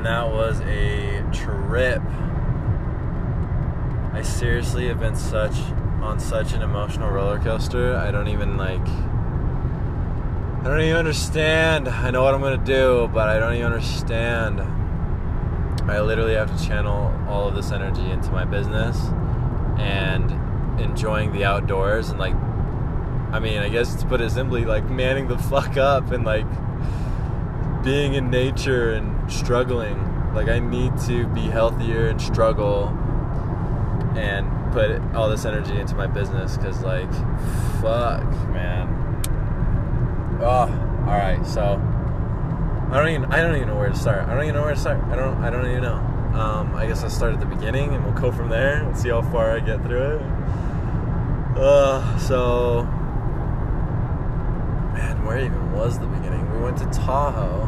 man, that was a trip. I seriously have been such on such an emotional roller coaster. I don't even like I don't even understand. I know what I'm gonna do, but I don't even understand. I literally have to channel all of this energy into my business and enjoying the outdoors and like I mean, I guess to put it simply, like manning the fuck up and like being in nature and struggling. Like I need to be healthier and struggle and put all this energy into my business because like fuck man. Oh all right so i don't even i don't even know where to start. I don't even know where to start. I don't i don't even know. Um, i guess i'll start at the beginning and we'll go from there and see how far i get through it. Uh, so where even was the beginning we went to tahoe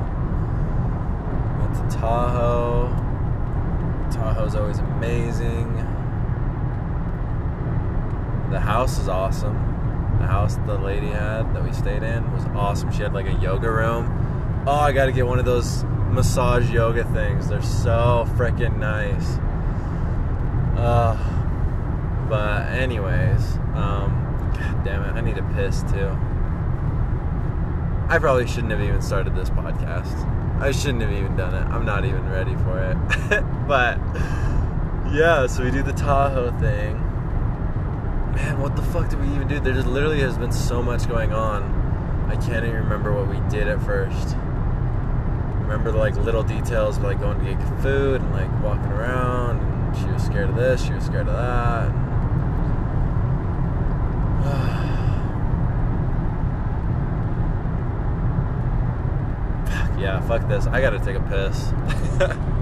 we went to tahoe tahoe's always amazing the house is awesome. The house the lady had that we stayed in was awesome. She had like a yoga room. Oh, I got to get one of those massage yoga things. They're so freaking nice. Uh, but anyways, um, god damn it, I need to piss too. I probably shouldn't have even started this podcast. I shouldn't have even done it. I'm not even ready for it. but yeah, so we do the Tahoe thing man, what the fuck did we even do? There just literally has been so much going on. I can't even remember what we did at first. Remember the like little details of like going to get food and like walking around. And she was scared of this. She was scared of that. fuck yeah, fuck this. I gotta take a piss.